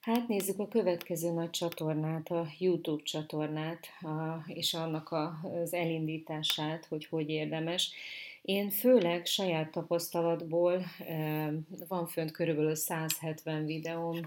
Hát nézzük a következő nagy csatornát, a YouTube csatornát, a, és annak a, az elindítását, hogy hogy érdemes. Én főleg saját tapasztalatból, van fönt körülbelül 170 videóm,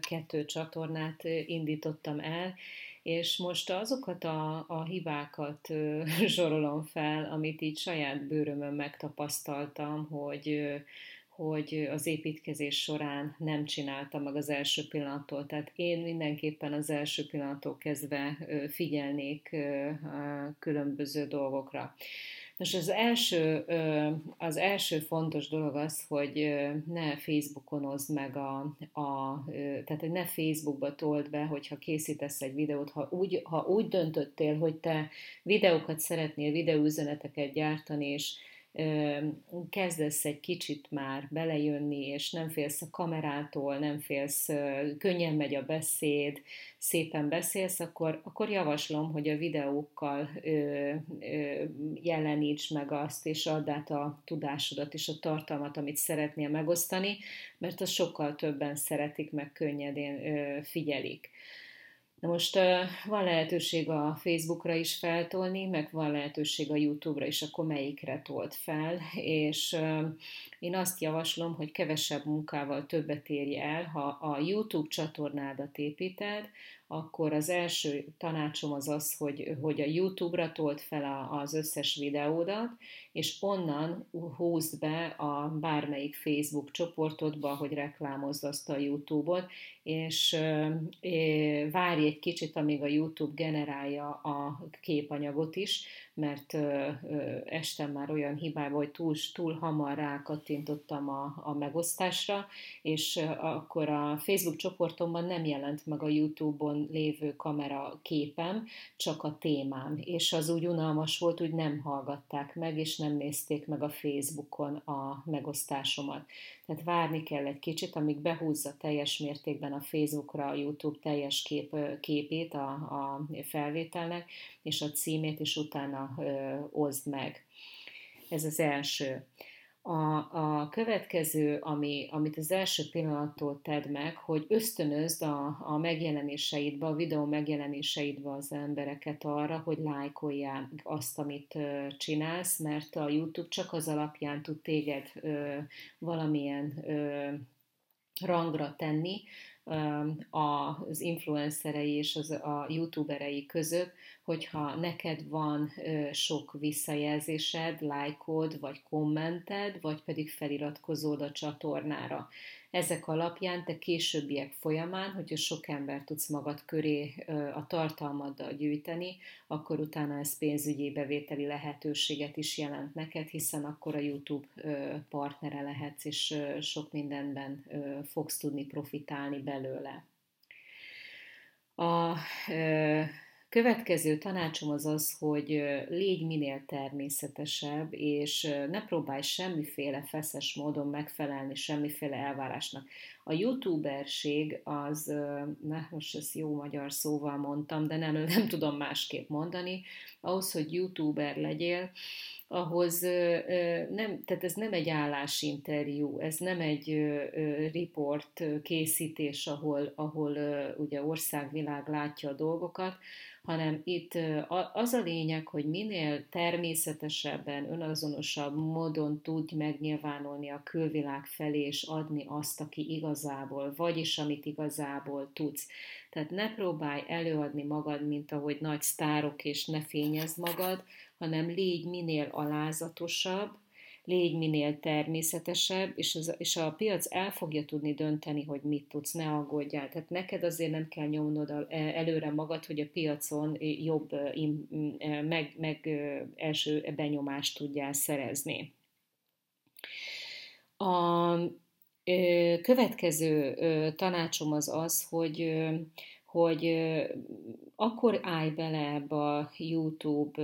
kettő csatornát indítottam el, és most azokat a, a hibákat zsorolom fel, amit így saját bőrömön megtapasztaltam, hogy hogy az építkezés során nem csináltam meg az első pillanattól. Tehát én mindenképpen az első pillanattól kezdve figyelnék különböző dolgokra. Most az első, az első fontos dolog az, hogy ne Facebookon oszd meg a, a tehát ne Facebookba told be, hogyha készítesz egy videót, ha úgy, ha úgy döntöttél, hogy te videókat szeretnél, videóüzeneteket gyártani, és kezdesz egy kicsit már belejönni, és nem félsz a kamerától, nem félsz, könnyen megy a beszéd, szépen beszélsz, akkor, akkor javaslom, hogy a videókkal ö, ö, jeleníts meg azt, és add át a tudásodat és a tartalmat, amit szeretnél megosztani, mert azt sokkal többen szeretik, meg könnyedén ö, figyelik. Na most van lehetőség a Facebookra is feltolni, meg van lehetőség a YouTube-ra is, akkor melyikre tolt fel, és én azt javaslom, hogy kevesebb munkával többet érj el, ha a YouTube csatornádat építed, akkor az első tanácsom az az, hogy, hogy a YouTube-ra tolt fel az összes videódat, és onnan húzd be a bármelyik Facebook csoportodba, hogy reklámozd azt a YouTube-ot, és várj egy kicsit, amíg a YouTube generálja a képanyagot is, mert estem már olyan hibába, hogy túl, túl hamar rákattintottam a, a megosztásra, és akkor a Facebook csoportomban nem jelent meg a YouTube-on lévő kamera képem, csak a témám, és az úgy unalmas volt, úgy nem hallgatták meg, és nem nézték meg a Facebookon a megosztásomat. Tehát várni kell egy kicsit, amíg behúzza teljes mértékben a Facebookra a YouTube teljes kép, képét a, a felvételnek, és a címét, és utána ö, oszd meg. Ez az első. A, a következő, ami, amit az első pillanattól tedd meg, hogy ösztönözd a, a megjelenéseidbe, a videó megjelenéseidbe az embereket arra, hogy lájkolják azt, amit ö, csinálsz, mert a YouTube csak az alapján tud téged ö, valamilyen ö, rangra tenni, az influencerei és az, a youtuberei között, hogyha neked van sok visszajelzésed, lájkod, vagy kommented, vagy pedig feliratkozód a csatornára. Ezek alapján te későbbiek folyamán, hogyha sok ember tudsz magad köré a tartalmaddal gyűjteni, akkor utána ez pénzügyi bevételi lehetőséget is jelent neked, hiszen akkor a YouTube partnere lehetsz, és sok mindenben fogsz tudni profitálni belőle. A Következő tanácsom az az, hogy légy minél természetesebb, és ne próbálj semmiféle feszes módon megfelelni semmiféle elvárásnak. A youtuberség az, na most ezt jó magyar szóval mondtam, de nem, nem tudom másképp mondani, ahhoz, hogy youtuber legyél, ahhoz nem, tehát ez nem egy állásinterjú, ez nem egy report készítés, ahol, ahol ugye országvilág látja a dolgokat, hanem itt az a lényeg, hogy minél természetesebben, önazonosabb módon tudj megnyilvánulni a külvilág felé, és adni azt, aki igazából, vagyis amit igazából tudsz. Tehát ne próbálj előadni magad, mint ahogy nagy sztárok, és ne fényezd magad, hanem légy minél alázatosabb, légy minél természetesebb, és, az, és a piac el fogja tudni dönteni, hogy mit tudsz, ne aggódjál. Tehát neked azért nem kell nyomnod e, előre magad, hogy a piacon jobb, e, meg, meg első benyomást tudjál szerezni. A következő tanácsom az az, hogy hogy akkor állj bele ebbe a YouTube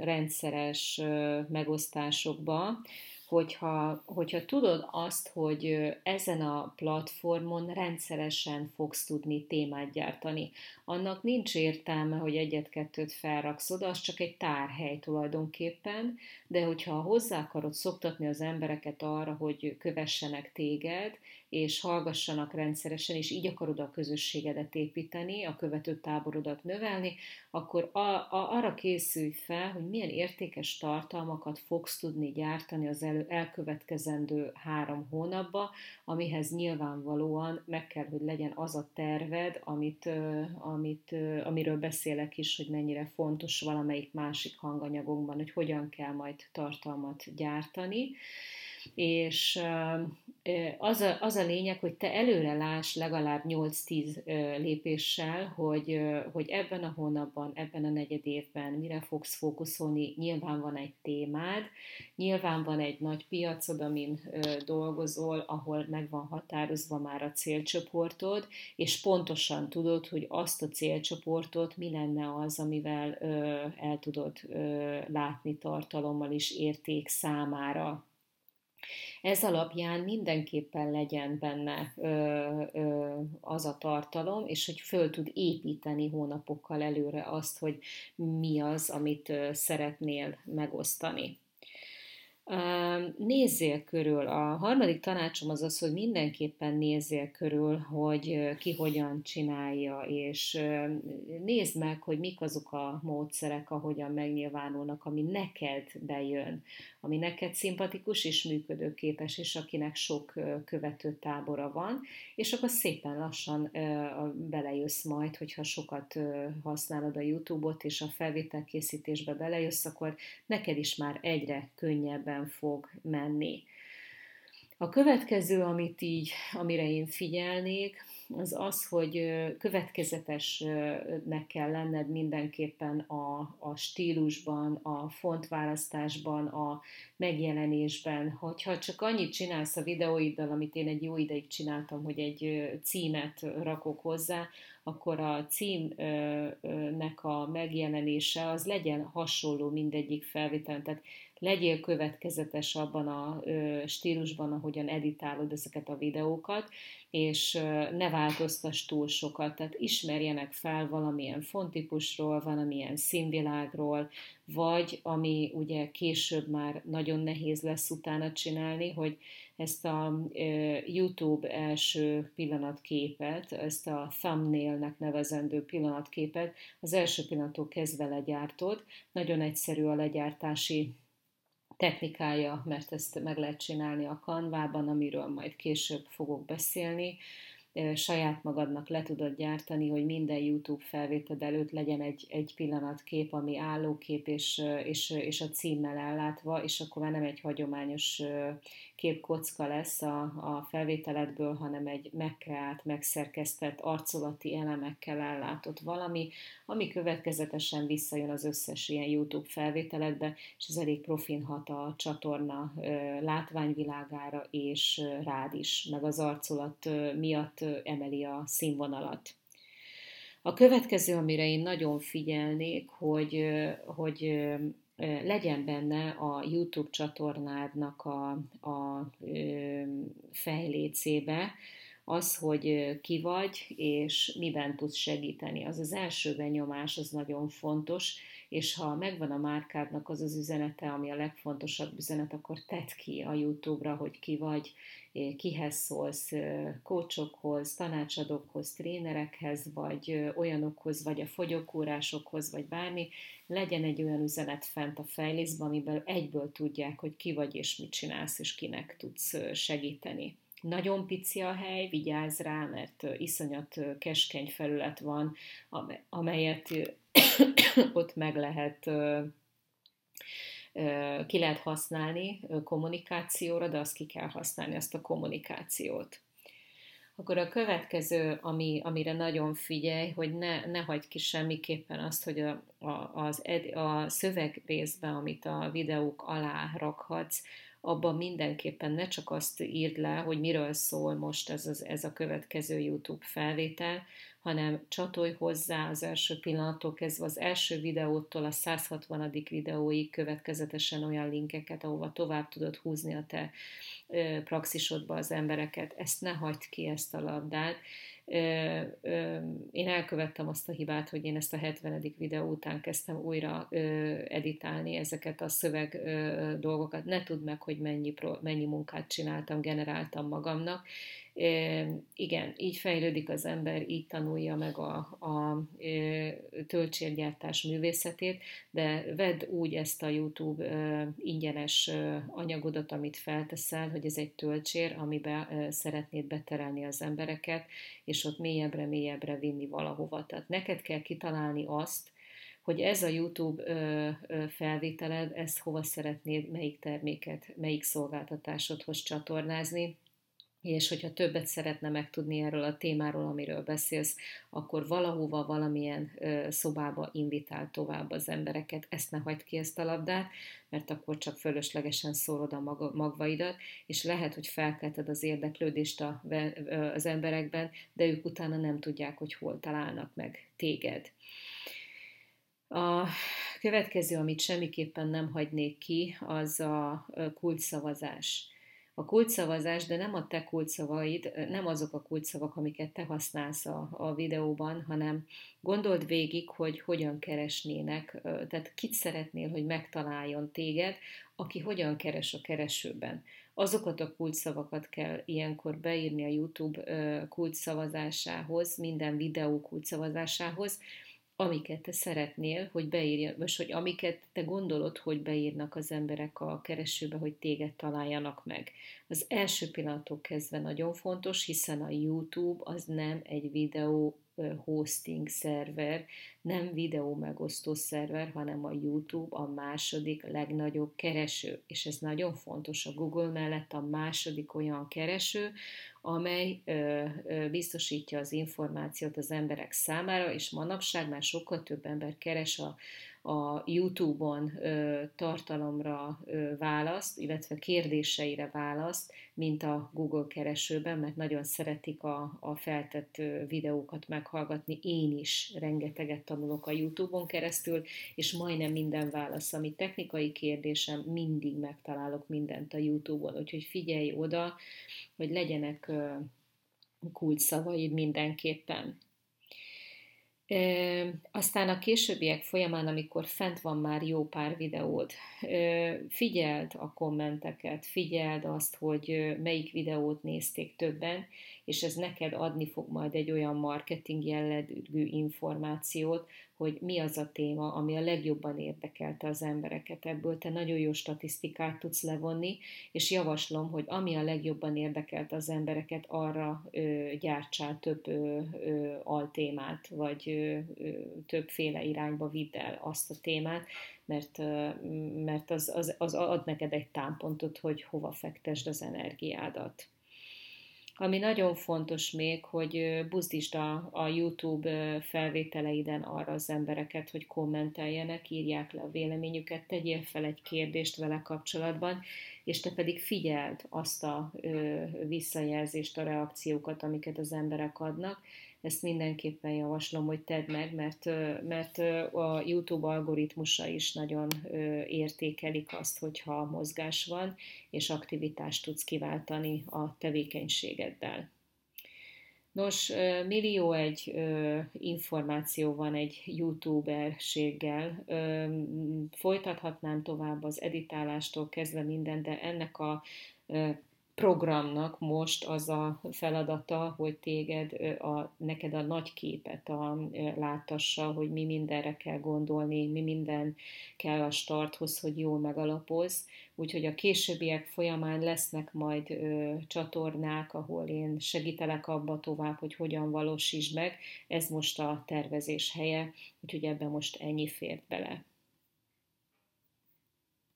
rendszeres megosztásokba, hogyha, hogyha tudod azt, hogy ezen a platformon rendszeresen fogsz tudni témát gyártani. Annak nincs értelme, hogy egyet-kettőt felraksz oda, az csak egy tárhely tulajdonképpen, de hogyha hozzá akarod szoktatni az embereket arra, hogy kövessenek téged, és hallgassanak rendszeresen, és így akarod a közösségedet építeni, a követő táborodat növelni, akkor a, a, arra készülj fel, hogy milyen értékes tartalmakat fogsz tudni gyártani az elő, elkövetkezendő három hónapba, amihez nyilvánvalóan meg kell, hogy legyen az a terved, amit, amit, amiről beszélek is, hogy mennyire fontos valamelyik másik hanganyagokban, hogy hogyan kell majd tartalmat gyártani és az a, az a lényeg, hogy te előre láss legalább 8-10 lépéssel, hogy, hogy ebben a hónapban, ebben a negyed évben mire fogsz fókuszolni. Nyilván van egy témád, nyilván van egy nagy piacod, amin dolgozol, ahol meg van határozva már a célcsoportod, és pontosan tudod, hogy azt a célcsoportot mi lenne az, amivel el tudod látni tartalommal is érték számára ez alapján mindenképpen legyen benne ö, ö, az a tartalom, és hogy föl tud építeni hónapokkal előre azt, hogy mi az, amit szeretnél megosztani. Nézzél körül. A harmadik tanácsom az az, hogy mindenképpen nézzél körül, hogy ki hogyan csinálja, és nézd meg, hogy mik azok a módszerek, ahogyan megnyilvánulnak, ami neked bejön, ami neked szimpatikus és működőképes, és akinek sok követő tábora van, és akkor szépen lassan belejössz majd, hogyha sokat használod a YouTube-ot, és a felvételkészítésbe belejössz, akkor neked is már egyre könnyebben fog menni. A következő, amit így, amire én figyelnék, az az, hogy következetesnek kell lenned mindenképpen a, a stílusban, a fontválasztásban, a megjelenésben. Hogyha csak annyit csinálsz a videóiddal, amit én egy jó ideig csináltam, hogy egy címet rakok hozzá, akkor a címnek a megjelenése az legyen hasonló mindegyik felvételen. Tehát legyél következetes abban a stílusban, ahogyan editálod ezeket a videókat, és ne változtass túl sokat, tehát ismerjenek fel valamilyen fontípusról, valamilyen színvilágról, vagy ami ugye később már nagyon nehéz lesz utána csinálni, hogy ezt a YouTube első pillanatképet, ezt a thumbnailnek nevezendő pillanatképet az első pillanattól kezdve legyártod. Nagyon egyszerű a legyártási technikája, mert ezt meg lehet csinálni a kanvában, amiről majd később fogok beszélni. Saját magadnak le tudod gyártani, hogy minden YouTube felvétel előtt legyen egy, egy pillanatkép, ami állókép és, és, és a címmel ellátva, és akkor már nem egy hagyományos képkocka lesz a, a felvételedből, hanem egy megkreált, megszerkesztett, arcolati elemekkel ellátott valami, ami következetesen visszajön az összes ilyen YouTube felvételedbe, és ez elég profin hat a csatorna látványvilágára, és rád is, meg az arcolat miatt emeli a színvonalat. A következő, amire én nagyon figyelnék, hogy, hogy legyen benne a YouTube csatornádnak a, a fejlécébe az, hogy ki vagy, és miben tudsz segíteni. Az az első benyomás, az nagyon fontos, és ha megvan a márkádnak az az üzenete, ami a legfontosabb üzenet, akkor tedd ki a YouTube-ra, hogy ki vagy, kihez szólsz, kócsokhoz, tanácsadókhoz, trénerekhez, vagy olyanokhoz, vagy a fogyókúrásokhoz, vagy bármi, legyen egy olyan üzenet fent a fejlészben, amiben egyből tudják, hogy ki vagy és mit csinálsz, és kinek tudsz segíteni. Nagyon pici a hely, vigyázz rá, mert iszonyat keskeny felület van, amelyet ott meg lehet ki lehet használni kommunikációra, de azt ki kell használni, azt a kommunikációt. Akkor a következő, ami, amire nagyon figyelj, hogy ne, ne hagyd ki semmiképpen azt, hogy a, a, az ed, a szöveg részben, amit a videók alá rakhatsz, abban mindenképpen ne csak azt írd le, hogy miről szól most ez, az, ez a következő YouTube felvétel, hanem csatolj hozzá az első pillanattól kezdve az első videótól a 160. videóig következetesen olyan linkeket, ahova tovább tudod húzni a te praxisodba az embereket. Ezt ne hagyd ki, ezt a labdát. Én elkövettem azt a hibát, hogy én ezt a 70. videó után kezdtem újra editálni ezeket a szöveg dolgokat. Ne tudd meg, hogy mennyi, mennyi munkát csináltam, generáltam magamnak, Igen, így fejlődik az ember, így tanulja meg a, a töltsérgyártás művészetét, de vedd úgy ezt a YouTube ingyenes anyagodat, amit felteszel, hogy ez egy töltsér, amiben szeretnéd beterelni az embereket, és ott mélyebbre, mélyebbre vinni valahova. Tehát neked kell kitalálni azt, hogy ez a YouTube felvételed, ezt hova szeretnéd, melyik terméket, melyik szolgáltatásodhoz csatornázni, és hogyha többet szeretne megtudni erről a témáról, amiről beszélsz, akkor valahova, valamilyen szobába invitál tovább az embereket. Ezt ne hagyd ki ezt a labdát, mert akkor csak fölöslegesen szórod a maga, magvaidat, és lehet, hogy felkelted az érdeklődést a, az emberekben, de ők utána nem tudják, hogy hol találnak meg téged. A következő, amit semmiképpen nem hagynék ki, az a kulcsszavazás a kulcsszavazás, de nem a te kulcsszavaid, nem azok a kulcsszavak, amiket te használsz a, a videóban, hanem gondold végig, hogy hogyan keresnének, tehát kit szeretnél, hogy megtaláljon téged, aki hogyan keres a keresőben. Azokat a kulcsszavakat kell ilyenkor beírni a YouTube kulcsszavazásához, minden videó kulcsszavazásához, amiket te szeretnél, hogy beírja, vagy hogy amiket te gondolod, hogy beírnak az emberek a keresőbe, hogy téged találjanak meg. Az első pillanattól kezdve nagyon fontos, hiszen a YouTube az nem egy videó hosting szerver, nem videó megosztó szerver, hanem a YouTube a második legnagyobb kereső. És ez nagyon fontos, a Google mellett a második olyan kereső, amely ö, ö, biztosítja az információt az emberek számára, és manapság már sokkal több ember keres a, a YouTube-on ö, tartalomra ö, választ, illetve kérdéseire választ, mint a Google keresőben, mert nagyon szeretik a, a feltett videókat meghallgatni. Én is rengeteget tanulok a YouTube-on keresztül, és majdnem minden válasz, ami technikai kérdésem, mindig megtalálok mindent a YouTube-on, úgyhogy figyelj oda, hogy legyenek kulcs szavaid mindenképpen. Aztán a későbbiek folyamán, amikor fent van már jó pár videód, figyeld a kommenteket, figyeld azt, hogy melyik videót nézték többen, és ez neked adni fog majd egy olyan marketing jellegű információt, hogy mi az a téma, ami a legjobban érdekelte az embereket. Ebből te nagyon jó statisztikát tudsz levonni, és javaslom, hogy ami a legjobban érdekelte az embereket, arra ö, gyártsál több ö, ö, altémát, vagy ö, ö, többféle irányba vidd el azt a témát, mert, ö, mert az, az, az ad neked egy támpontot, hogy hova fektesd az energiádat. Ami nagyon fontos még, hogy buzdítsd a, a YouTube felvételeiden arra az embereket, hogy kommenteljenek, írják le a véleményüket, tegyél fel egy kérdést vele kapcsolatban, és te pedig figyeld azt a ö, visszajelzést, a reakciókat, amiket az emberek adnak, ezt mindenképpen javaslom, hogy tedd meg, mert, mert a YouTube algoritmusa is nagyon értékelik azt, hogyha mozgás van, és aktivitást tudsz kiváltani a tevékenységeddel. Nos, millió egy ö, információ van egy youtuberséggel. Ö, folytathatnám tovább az editálástól kezdve minden, de ennek a ö, programnak most az a feladata, hogy téged, a, neked a nagy képet a, látassa, hogy mi mindenre kell gondolni, mi minden kell a starthoz, hogy jól megalapoz. Úgyhogy a későbbiek folyamán lesznek majd ö, csatornák, ahol én segítelek abba tovább, hogy hogyan valósítsd meg. Ez most a tervezés helye, úgyhogy ebben most ennyi fért bele.